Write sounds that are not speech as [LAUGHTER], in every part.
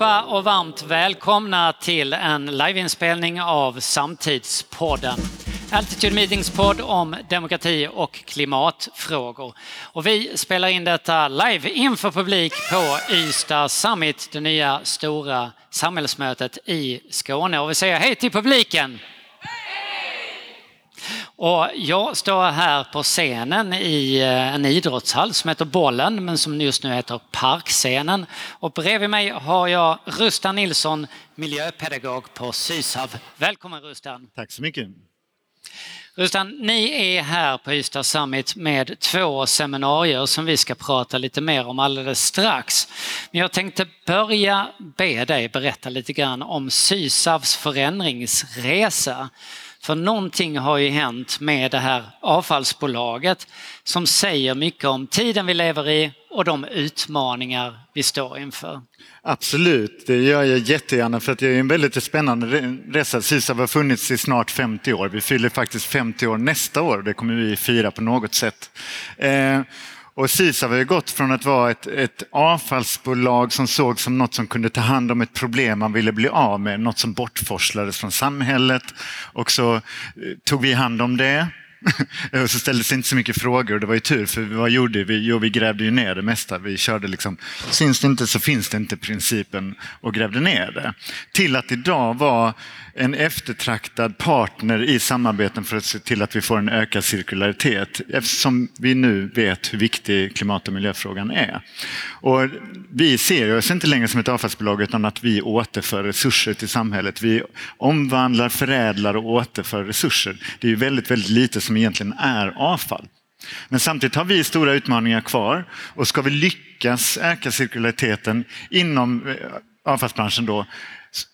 allihopa och varmt välkomna till en liveinspelning av Samtidspodden. Altitude Meetings podd om demokrati och klimatfrågor. Och vi spelar in detta live inför publik på Ystad Summit, det nya stora samhällsmötet i Skåne. Och vi säger hej till publiken! Och jag står här på scenen i eh, en idrottshall som heter Bollen men som just nu heter Parkscenen. Och bredvid mig har jag Rustan Nilsson, miljöpedagog på Sysav. Välkommen Rustan! Tack så mycket! Rustan, ni är här på Ystad Summit med två seminarier som vi ska prata lite mer om alldeles strax. Men jag tänkte börja be dig berätta lite grann om Sysavs förändringsresa. För någonting har ju hänt med det här avfallsbolaget som säger mycket om tiden vi lever i och de utmaningar vi står inför. Absolut, det gör jag jättegärna för att det är en väldigt spännande resa. Sysav har funnits i snart 50 år. Vi fyller faktiskt 50 år nästa år och det kommer vi fira på något sätt. Eh, och Sysav har ju gått från att vara ett, ett avfallsbolag som såg som något som kunde ta hand om ett problem man ville bli av med, något som bortforslades från samhället. Och så eh, tog vi hand om det [LAUGHS] och så ställdes det inte så mycket frågor och det var ju tur för vad gjorde vi? Jo, vi grävde ju ner det mesta. Vi körde liksom, syns det inte så finns det inte principen och grävde ner det. Till att idag vara en eftertraktad partner i samarbeten för att se till att vi får en ökad cirkularitet eftersom vi nu vet hur viktig klimat och miljöfrågan är. Och vi ser oss inte längre som ett avfallsbolag utan att vi återför resurser till samhället. Vi omvandlar, förädlar och återför resurser. Det är ju väldigt, väldigt lite som egentligen är avfall. Men samtidigt har vi stora utmaningar kvar och ska vi lyckas öka cirkulariteten inom eh, avfallsbranschen då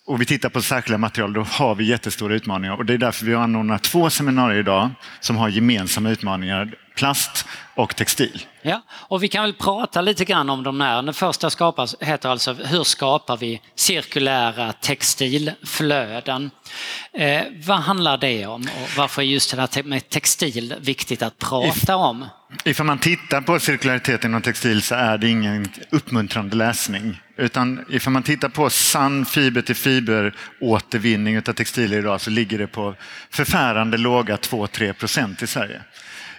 och vi tittar på särskilda material, då har vi jättestora utmaningar. Och det är därför vi har anordnat två seminarier idag som har gemensamma utmaningar, plast och textil. Ja, och vi kan väl prata lite grann om de här. Den första skapas, heter alltså Hur skapar vi cirkulära textilflöden? Eh, vad handlar det om och varför är just det här med textil viktigt att prata om? Ifall man tittar på cirkularitet inom textil så är det ingen uppmuntrande läsning. Utan ifall man tittar på sann fiber till fiber återvinning av textilier idag så ligger det på förfärande låga 2-3 procent i Sverige.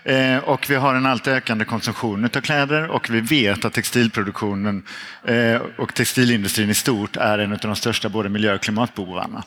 Eh, och vi har en allt ökande konsumtion av kläder och vi vet att textilproduktionen eh, och textilindustrin i stort är en av de största både miljö och klimatbovarna.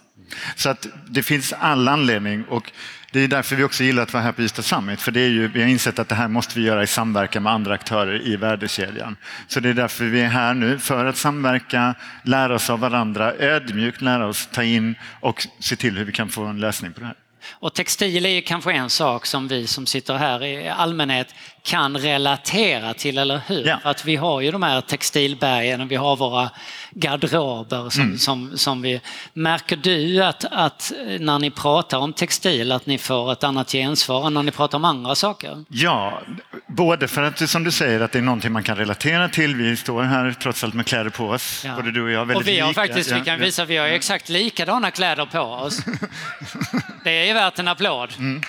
Så att det finns all anledning och det är därför vi också gillar att vara här på Ystad Summit, för det är ju, vi har insett att det här måste vi göra i samverkan med andra aktörer i värdekedjan. Så det är därför vi är här nu, för att samverka, lära oss av varandra, ödmjukt lära oss ta in och se till hur vi kan få en lösning på det här. Och textil är kanske en sak som vi som sitter här i allmänhet kan relatera till, eller hur? Ja. För att vi har ju de här textilbergen och vi har våra garderober som, mm. som, som vi... Märker du att, att när ni pratar om textil att ni får ett annat gensvar än när ni pratar om andra saker? Ja, både för att som du säger att det är någonting man kan relatera till. Vi står här trots allt med kläder på oss, ja. både du och jag. Väldigt och vi har lika. faktiskt, vi kan visa, vi har exakt likadana kläder på oss. [LAUGHS] det är värt en applåd. Mm.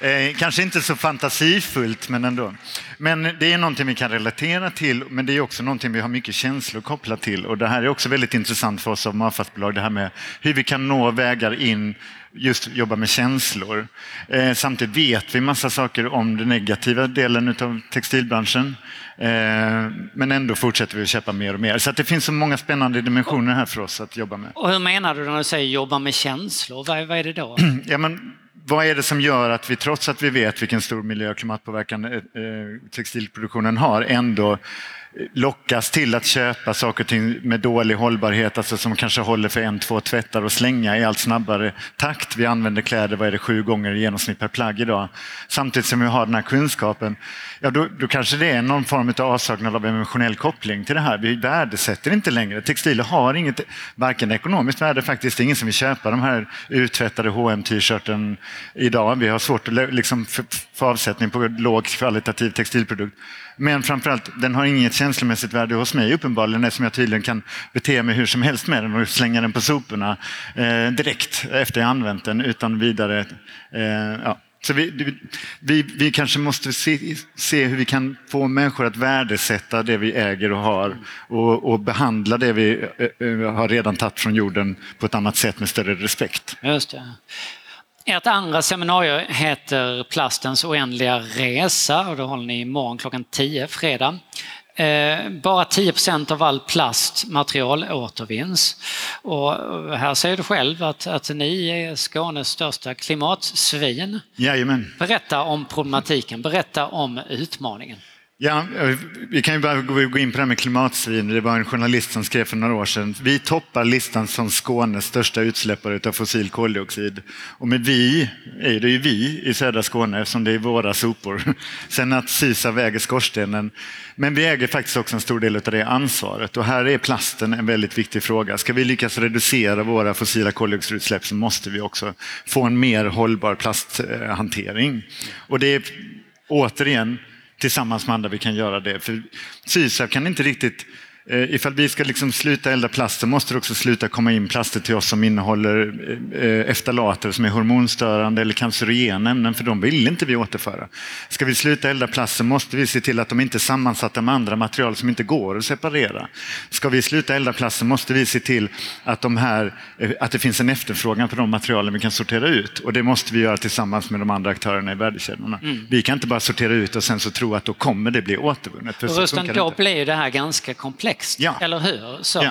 Eh, kanske inte så fantasifullt, men ändå. Men det är någonting vi kan relatera till, men det är också någonting vi har mycket känslor kopplat till. Och det här är också väldigt intressant för oss som avfallsbolag, det här med hur vi kan nå vägar in just jobba med känslor. Eh, samtidigt vet vi massa saker om den negativa delen av textilbranschen. Eh, men ändå fortsätter vi att köpa mer och mer. Så det finns så många spännande dimensioner här för oss att jobba med. Och hur menar du när du säger jobba med känslor? Vad, vad är det då? [CLEARS THROAT] ja, men vad är det som gör att vi trots att vi vet vilken stor miljö och klimatpåverkan eh, eh, textilproduktionen har ändå lockas till att köpa saker och ting med dålig hållbarhet, alltså som kanske håller för en, två tvättar och slänga i allt snabbare takt. Vi använder kläder, vad är det, sju gånger i genomsnitt per plagg idag. Samtidigt som vi har den här kunskapen, ja då, då kanske det är någon form av avsaknad av emotionell koppling till det här. Vi värdesätter inte längre. Textiler har inget, varken ekonomiskt värde faktiskt, det är ingen som vill köpa de här uttvättade hm t-shirten idag. Vi har svårt att liksom få avsättning på lågkvalitativ textilprodukt. Men framförallt, den har inget känslomässigt värde hos mig uppenbarligen eftersom jag tydligen kan bete mig hur som helst med den och slänga den på soporna eh, direkt efter jag använt den utan vidare. Eh, ja. Så vi, vi, vi kanske måste se, se, hur vi kan få människor att värdesätta det vi äger och har och, och behandla det vi äh, har redan tagit från jorden på ett annat sätt med större respekt. Just det. Ert andra seminarium heter Plastens oändliga resa och det håller ni imorgon klockan 10, fredag. Eh, bara 10% av all plastmaterial återvinns. Och här säger du själv att, att ni är Skånes största klimatsvin. Jajamän. Berätta om problematiken, berätta om utmaningen. Ja, vi kan ju bara gå in på det här med klimatsvin. Det var en journalist som skrev för några år sedan. Vi toppar listan som Skånes största utsläppare av fossil koldioxid. Och med vi är det ju vi i södra Skåne eftersom det är våra sopor. [LAUGHS] Sen att Sysa väger skorstenen. Men vi äger faktiskt också en stor del av det ansvaret. Och här är plasten en väldigt viktig fråga. Ska vi lyckas reducera våra fossila koldioxidutsläpp så måste vi också få en mer hållbar plasthantering. Och det är återigen tillsammans med andra vi kan göra det. För Sysav kan inte riktigt Eh, ifall vi ska liksom sluta elda plast så måste det också sluta komma in plaster till oss som innehåller eh, eftalater som är hormonstörande eller cancerogena ämnen, för de vill inte vi återföra. Ska vi sluta elda plast så måste vi se till att de inte är sammansatta med andra material som inte går att separera. Ska vi sluta elda plast så måste vi se till att, de här, eh, att det finns en efterfrågan på de materialen vi kan sortera ut. Och det måste vi göra tillsammans med de andra aktörerna i värdekedjorna. Mm. Vi kan inte bara sortera ut och sen så tro att då kommer det bli återvunnet. För Rustan, då blir det här ganska komplext komplext, ja. eller hur? Så ja.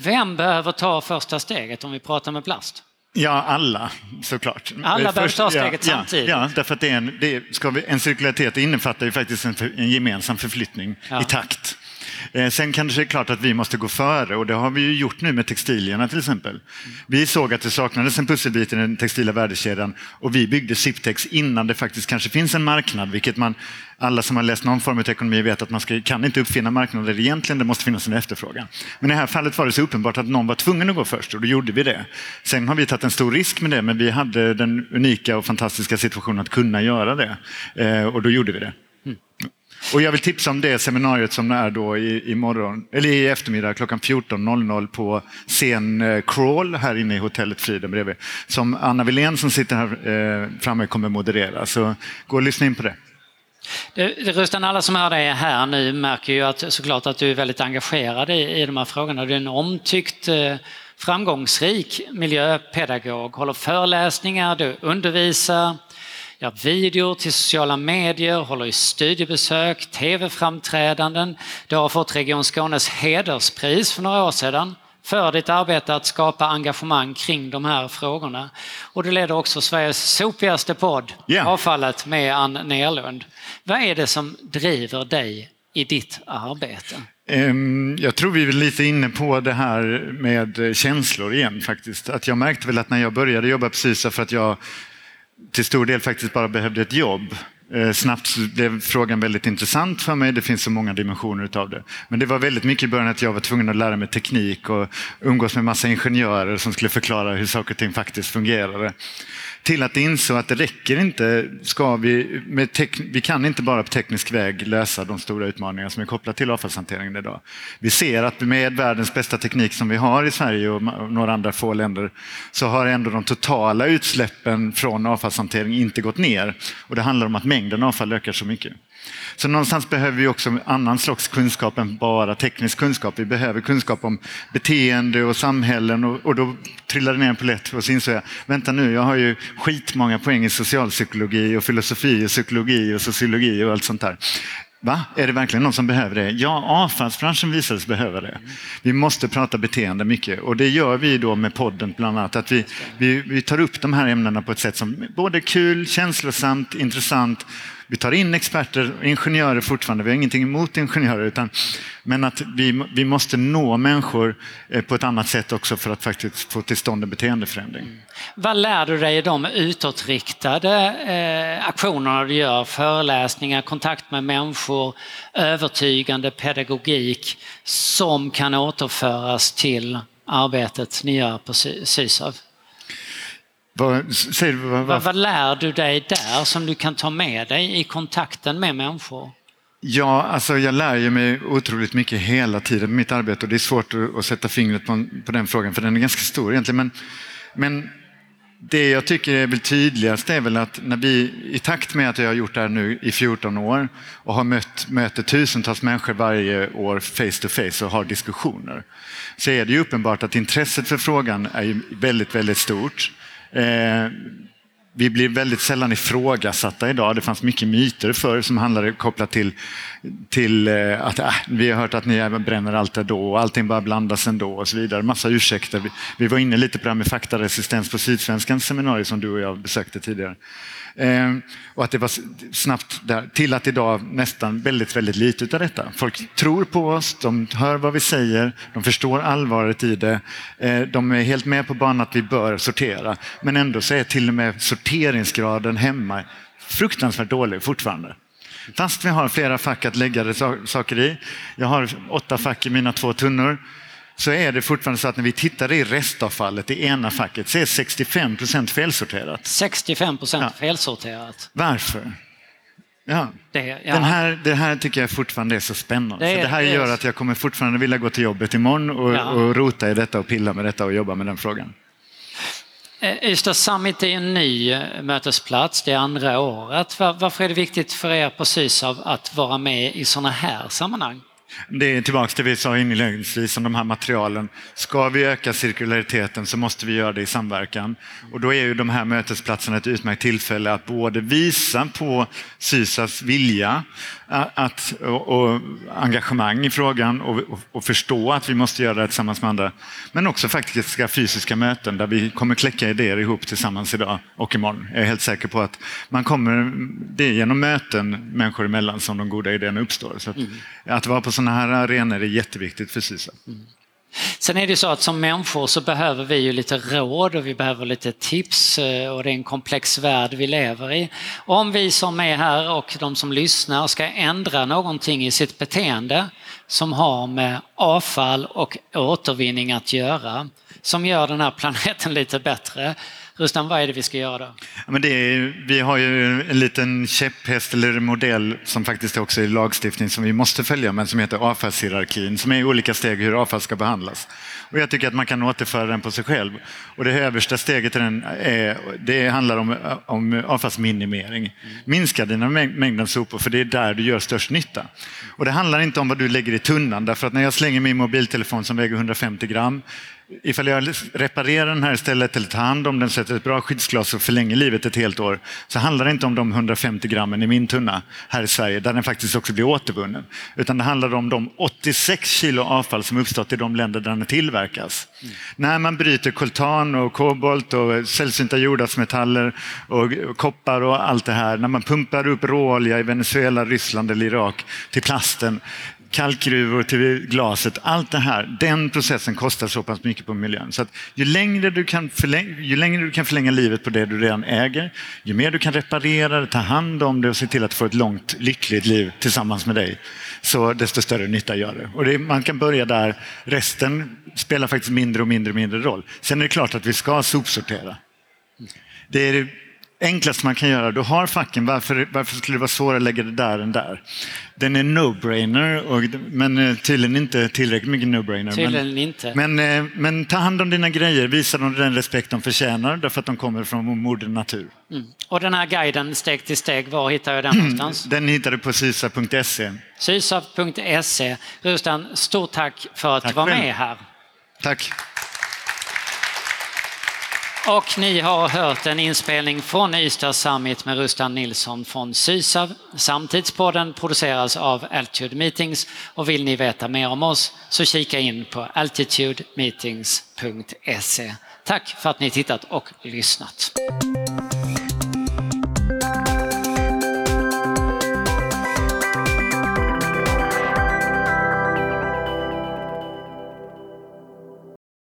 Vem behöver ta första steget om vi pratar med plast? Ja, alla såklart. Alla behöver ta steget ja, samtidigt? Ja, därför att det är en, det ska vi, en cirkularitet innefattar ju faktiskt en, en gemensam förflyttning i takt. Eh, sen kanske det är klart att vi måste gå före och det har vi ju gjort nu med textilierna till exempel. Vi såg att det saknades en pusselbit i den textila värdekedjan och vi byggde Siptex innan det faktiskt kanske finns en marknad, vilket man alla som har läst någon form av ekonomi vet att man ska, kan inte uppfinna marknader egentligen, det måste finnas en efterfrågan. Men i det här fallet var det så uppenbart att någon var tvungen att gå först och då gjorde vi det. Sen har vi tagit en stor risk med det, men vi hade den unika och fantastiska situationen att kunna göra det. Eh, och då gjorde vi det. Och jag vill tipsa om det seminariet som är då i, i, morgon, eller i eftermiddag klockan 14.00 på scen eh, Crawl här inne i hotellet Friden bredvid. Som Anna Wilén som sitter här eh, framme kommer moderera. Så gå och lyssna in på det. Rustan, alla som hör dig här nu märker ju att, såklart att du är väldigt engagerad i, i de här frågorna. Du är en omtyckt, eh, framgångsrik miljöpedagog, håller föreläsningar, du undervisar, gör videor till sociala medier, håller i studiebesök, tv-framträdanden. Du har fått Region Skånes hederspris för några år sedan för ditt arbete att skapa engagemang kring de här frågorna. Och du leder också Sveriges sopigaste podd, yeah. Avfallet med Ann Nerlund. Vad är det som driver dig i ditt arbete? Ehm, jag tror vi är lite inne på det här med känslor igen faktiskt. Att jag märkte väl att när jag började jobba SYSA för att jag till stor del faktiskt bara behövde ett jobb. Eh, snabbt blev frågan väldigt intressant för mig. Det finns så många dimensioner utav det. Men det var väldigt mycket i början att jag var tvungen att lära mig teknik och umgås med massa ingenjörer som skulle förklara hur saker och ting faktiskt fungerade till att inse att det räcker inte. Ska vi, med vi kan inte bara på teknisk väg lösa de stora utmaningar som är kopplade till avfallshanteringen idag. Vi ser att med världens bästa teknik som vi har i Sverige och några andra få länder så har ändå de totala utsläppen från avfallshantering inte gått ner. Och det handlar om att mängden avfall ökar så mycket. Så någonstans behöver vi också annan slags kunskap än bara teknisk kunskap. Vi behöver kunskap om beteende och samhällen och, och då trillade ner en polett och så insåg jag, vänta nu, jag har ju skitmånga poäng i socialpsykologi och filosofi och psykologi och sociologi och allt sånt där. Va? Är det verkligen någon som behöver det? Ja, avfallsbranschen visade sig behöva det. Vi måste prata beteende mycket och det gör vi då med podden bland annat. Att vi, vi, vi tar upp de här ämnena på ett sätt som både är kul, känslosamt, intressant vi tar in experter, ingenjörer fortfarande, vi har ingenting emot ingenjörer, utan, men att vi, vi måste nå människor eh, på ett annat sätt också för att faktiskt få till stånd en beteendeförändring. Vad lär du dig i de utåtriktade eh, aktionerna du gör? Föreläsningar, kontakt med människor, övertygande pedagogik som kan återföras till arbetet ni gör på Sysav? Vad, säg, vad, vad, vad lär du dig där som du kan ta med dig i kontakten med människor? Ja, alltså jag lär ju mig otroligt mycket hela tiden med mitt arbete och det är svårt att, sätta fingret på, på, den frågan för den är ganska stor egentligen. Men, men det jag tycker är väl tydligast är väl att när vi, i takt med att jag har gjort det här nu i 14 år och har mött, möter tusentals människor varje år face to face och har diskussioner, så är det ju uppenbart att intresset för frågan är väldigt, väldigt stort. And. Vi blir väldigt sällan ifrågasatta idag. Det fanns mycket myter förr som handlade kopplat till, till eh, att äh, vi har hört att ni bränner allt ändå då och allting bara blandas ändå och så vidare. Massa ursäkter. Vi, vi var inne lite på det här med faktaresistens på Sydsvenskans seminarium som du och jag besökte tidigare. Eh, och att det var snabbt där, till att idag nästan väldigt, väldigt lite av detta. Folk tror på oss, de hör vad vi säger, de förstår allvaret i det. Eh, de är helt med på banan att vi bör sortera. Men ändå så är till och med sorteringsgraden hemma fruktansvärt dålig fortfarande. Fast vi har flera fack att lägga saker i. Jag har åtta fack i mina två tunnor så är det fortfarande så att när vi tittar i restavfallet i ena facket så är 65 procent felsorterat. 65 procent ja. felsorterat. Varför? Ja. Det, ja. Den här, det här tycker jag fortfarande är så spännande. Det, det här det gör att jag kommer fortfarande vilja gå till jobbet imorgon och, ja. och rota i detta och pilla med detta och jobba med den frågan. Eh, Ystad Summit är en ny eh, mötesplats, det är andra året. Varför är det viktigt för er på Sysav att vara med i sådana här sammanhang? Det är tillbaka till det vi sa inledningsvis om de här materialen. Ska vi öka cirkulariteten så måste vi göra det i samverkan. Och då är ju de här mötesplatserna ett utmärkt tillfälle att både visa på Sysas vilja att, och, och engagemang i frågan och, och, och, förstå att vi måste göra det tillsammans med andra. Men också faktiska fysiska möten där vi kommer kläcka idéer ihop tillsammans idag och imorgon. Jag är helt säker på att man kommer, det är genom möten människor emellan som de goda idéerna uppstår. Så att, mm. att vara på sådana här arenor är jätteviktigt för SISA. Mm. Sen är det så att som människor så behöver vi ju lite råd och vi behöver lite tips eh, och det är en komplex värld vi lever i. Om vi som är här och de som lyssnar ska ändra någonting i sitt beteende som har med avfall och återvinning att göra, som gör den här [LAUGHS] planeten lite bättre, Rustam, vad är det vi ska göra då? Ja, men det är, vi har ju en liten käpphäst eller modell som faktiskt också är lagstiftning som vi måste följa men som heter avfallshierarkin som är olika steg hur avfall ska behandlas. Och jag tycker att man kan återföra den på sig själv. Och det översta steget i den är, det handlar om, om avfallsminimering. Minska dina mängden sopor för det är där du gör störst nytta. Och det handlar inte om vad du lägger i tunnan därför att när jag slänger min mobiltelefon som väger 150 gram ifall jag reparerar den här istället eller tar hand om den, sätter ett bra skyddsglas och förlänger livet ett helt år, så handlar det inte om de 150 grammen i min tunna här i Sverige, där den faktiskt också blir återvunnen. Utan det handlar om de 86 kilo avfall som uppstått i de länder där den tillverkas. Mm. När man bryter koltan och kobolt och sällsynta jordartsmetaller och koppar och allt det här, när man pumpar upp råolja i Venezuela, Ryssland eller Irak till plasten, kalkgruvor till glaset. Allt det här, den processen kostar så pass mycket på miljön. Så att ju, längre du kan förlänga, ju längre du kan förlänga livet på det du redan äger, ju mer du kan reparera det, ta hand om det och se till att få ett långt lyckligt liv tillsammans med dig, så desto större nytta gör det. Och det, man kan börja där. Resten spelar faktiskt mindre och mindre och mindre roll. Sen är det klart att vi ska sopsortera. Det är enklaste man kan göra. Du har facken, varför, varför skulle det vara svårare att lägga det där än där? Den är no-brainer, men eh, tydligen inte tillräckligt mycket no-brainer. Tydligen men, inte. Men, eh, men, ta hand om dina grejer, visa dem den respekt de förtjänar därför att de kommer från moder natur. Mm. Och den här guiden steg till steg, var hittar jag den någonstans? Den hittar du på sysa.se. Sysa.se. Rustan, stort tack för att tack du var med här. Tack. Och ni har hört en inspelning från Ystad Summit med Rustan Nilsson från Sysav. Samtidspodden produceras av Altitude Meetings och vill ni veta mer om oss så kika in på altitudemeetings.se. Tack för att ni tittat och lyssnat.